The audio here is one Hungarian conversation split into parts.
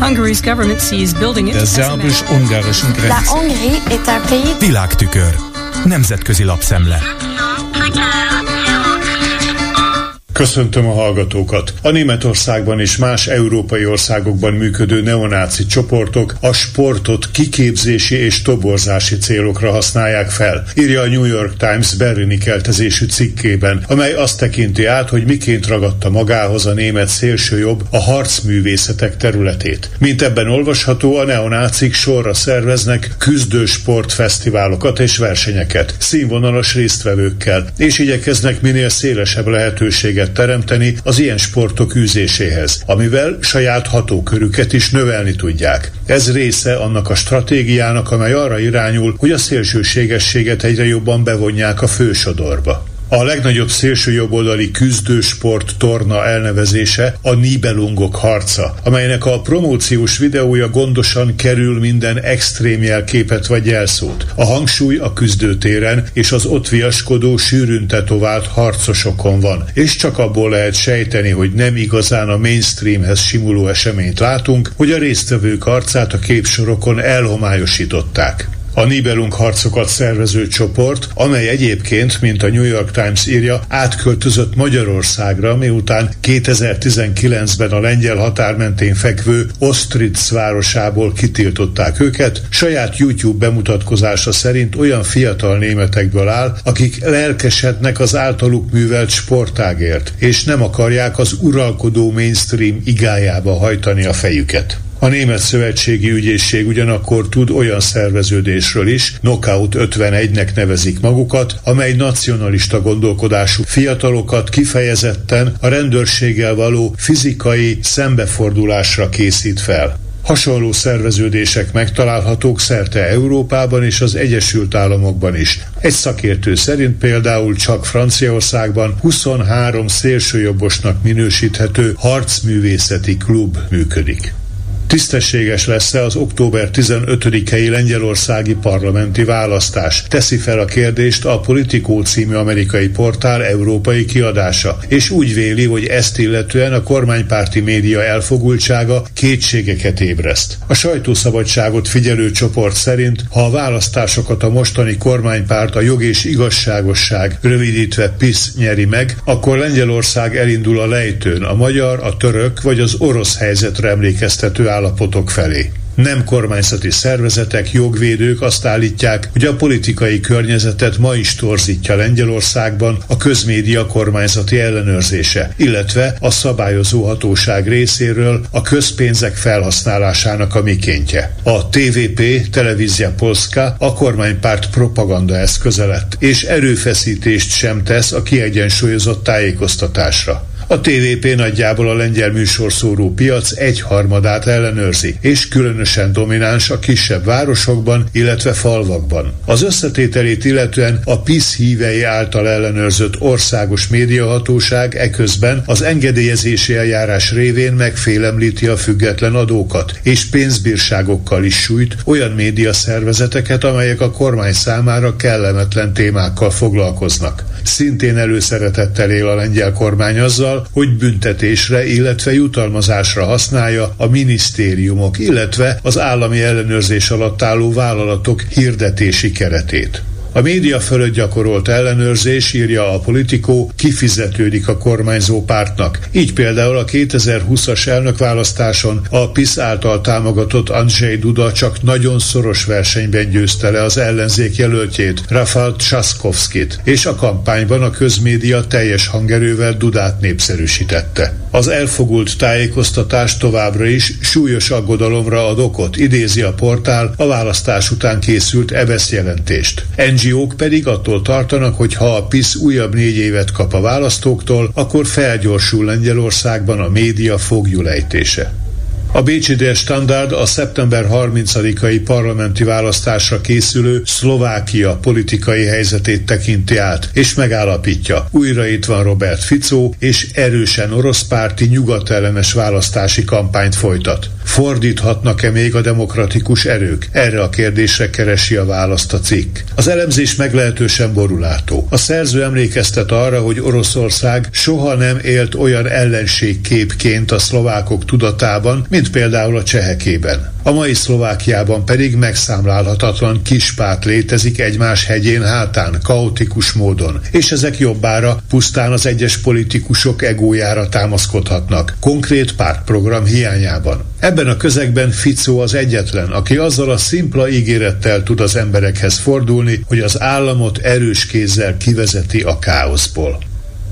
Hungary's government sees building it Der szerbus-ungarischen La Grenze. Hongrie est un pays Világtükör. Nemzetközi lapszemle. Köszöntöm a hallgatókat! A Németországban és más európai országokban működő neonáci csoportok a sportot kiképzési és toborzási célokra használják fel, írja a New York Times berlini keltezésű cikkében, amely azt tekinti át, hogy miként ragadta magához a német szélsőjobb a harcművészetek területét. Mint ebben olvasható, a neonácik sorra szerveznek küzdő sportfesztiválokat és versenyeket, színvonalas résztvevőkkel, és igyekeznek minél szélesebb lehetőséget teremteni az ilyen sportok űzéséhez, amivel saját hatókörüket is növelni tudják. Ez része annak a stratégiának, amely arra irányul, hogy a szélsőségességet egyre jobban bevonják a fősodorba. A legnagyobb szélső jobboldali küzdősport torna elnevezése a Nibelungok harca, amelynek a promóciós videója gondosan kerül minden extrém jelképet vagy jelszót. A hangsúly a küzdőtéren és az ott viaskodó, sűrűn tetovált harcosokon van, és csak abból lehet sejteni, hogy nem igazán a mainstreamhez simuló eseményt látunk, hogy a résztvevők arcát a képsorokon elhomályosították. A Nibelung harcokat szervező csoport, amely egyébként, mint a New York Times írja, átköltözött Magyarországra, miután 2019-ben a lengyel határ mentén fekvő Ostritz városából kitiltották őket, saját YouTube bemutatkozása szerint olyan fiatal németekből áll, akik lelkesednek az általuk művelt sportágért, és nem akarják az uralkodó mainstream igájába hajtani a fejüket. A Német Szövetségi Ügyészség ugyanakkor tud olyan szerveződésről is, Knockout 51-nek nevezik magukat, amely nacionalista gondolkodású fiatalokat kifejezetten a rendőrséggel való fizikai szembefordulásra készít fel. Hasonló szerveződések megtalálhatók szerte Európában és az Egyesült Államokban is. Egy szakértő szerint például csak Franciaországban 23 szélsőjobbosnak minősíthető harcművészeti klub működik. Tisztességes lesz-e az október 15-i lengyelországi parlamenti választás? Teszi fel a kérdést a Politico című amerikai portál európai kiadása, és úgy véli, hogy ezt illetően a kormánypárti média elfogultsága kétségeket ébreszt. A sajtószabadságot figyelő csoport szerint, ha a választásokat a mostani kormánypárt a jog és igazságosság, rövidítve PISZ nyeri meg, akkor Lengyelország elindul a lejtőn, a magyar, a török vagy az orosz helyzetre emlékeztető állapotok felé. Nem kormányzati szervezetek, jogvédők azt állítják, hogy a politikai környezetet ma is torzítja Lengyelországban a közmédia kormányzati ellenőrzése, illetve a szabályozó hatóság részéről a közpénzek felhasználásának a mikéntje. A TVP, Telewizja Polska a kormánypárt propaganda eszköze és erőfeszítést sem tesz a kiegyensúlyozott tájékoztatásra. A TVP nagyjából a lengyel műsorszóró piac egyharmadát ellenőrzi, és különösen domináns a kisebb városokban, illetve falvakban. Az összetételét illetően a PISZ hívei által ellenőrzött országos médiahatóság eközben az engedélyezési eljárás révén megfélemlíti a független adókat, és pénzbírságokkal is sújt olyan média szervezeteket, amelyek a kormány számára kellemetlen témákkal foglalkoznak. Szintén előszeretettel él a lengyel kormány azzal, hogy büntetésre, illetve jutalmazásra használja a minisztériumok, illetve az állami ellenőrzés alatt álló vállalatok hirdetési keretét. A média fölött gyakorolt ellenőrzés, írja a politikó, kifizetődik a kormányzó pártnak. Így például a 2020-as elnökválasztáson a PISZ által támogatott Andrzej Duda csak nagyon szoros versenyben győzte le az ellenzék jelöltjét, Rafal Trzaskowskit, és a kampányban a közmédia teljes hangerővel Dudát népszerűsítette. Az elfogult tájékoztatás továbbra is súlyos aggodalomra ad okot, idézi a portál a választás után készült EBESZ jelentést. NGO-k pedig attól tartanak, hogy ha a PISZ újabb négy évet kap a választóktól, akkor felgyorsul Lengyelországban a média fogjulejtése. A Bécsi Dél Standard a szeptember 30-ai parlamenti választásra készülő Szlovákia politikai helyzetét tekinti át, és megállapítja, újra itt van Robert Fico, és erősen oroszpárti nyugatellenes választási kampányt folytat. Fordíthatnak-e még a demokratikus erők? Erre a kérdésre keresi a választ a cikk. Az elemzés meglehetősen borulátó. A szerző emlékeztet arra, hogy Oroszország soha nem élt olyan ellenségképként a szlovákok tudatában, mint mint például a csehekében. A mai Szlovákiában pedig megszámlálhatatlan kispárt létezik egymás hegyén hátán, kaotikus módon, és ezek jobbára pusztán az egyes politikusok egójára támaszkodhatnak, konkrét pártprogram hiányában. Ebben a közegben Ficó az egyetlen, aki azzal a szimpla ígérettel tud az emberekhez fordulni, hogy az államot erős kézzel kivezeti a káoszból.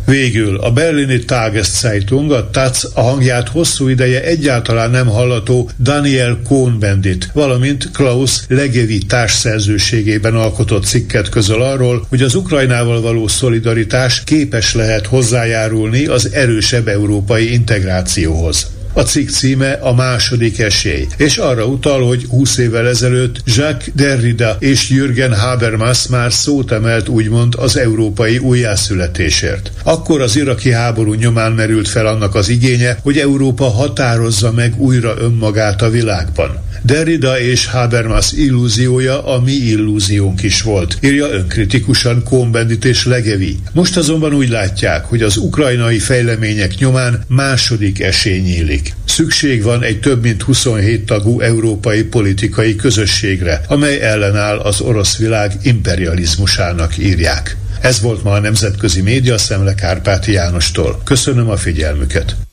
Végül a berlini Tageszeitung, a TAC a hangját hosszú ideje egyáltalán nem hallató Daniel Cohn-Bendit, valamint Klaus Legevi társszerzőségében alkotott cikket közöl arról, hogy az Ukrajnával való szolidaritás képes lehet hozzájárulni az erősebb európai integrációhoz. A cikk címe a második esély, és arra utal, hogy 20 évvel ezelőtt Jacques Derrida és Jürgen Habermas már szót emelt úgymond az európai újjászületésért. Akkor az iraki háború nyomán merült fel annak az igénye, hogy Európa határozza meg újra önmagát a világban. Derrida és Habermas illúziója a mi illúziónk is volt, írja önkritikusan Kohn-Bendit és Legevi. Most azonban úgy látják, hogy az ukrajnai fejlemények nyomán második esély nyílik. Szükség van egy több mint 27 tagú európai politikai közösségre, amely ellenáll az orosz világ imperializmusának írják. Ez volt ma a Nemzetközi Média Szemle Kárpáti Jánostól. Köszönöm a figyelmüket!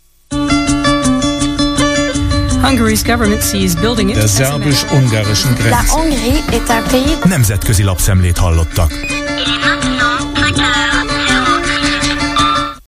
Hungary's government sees building it Der szerbus-ungarischen La Grenze. Hongrie est un pays Nemzetközi lapszemlét hallottak.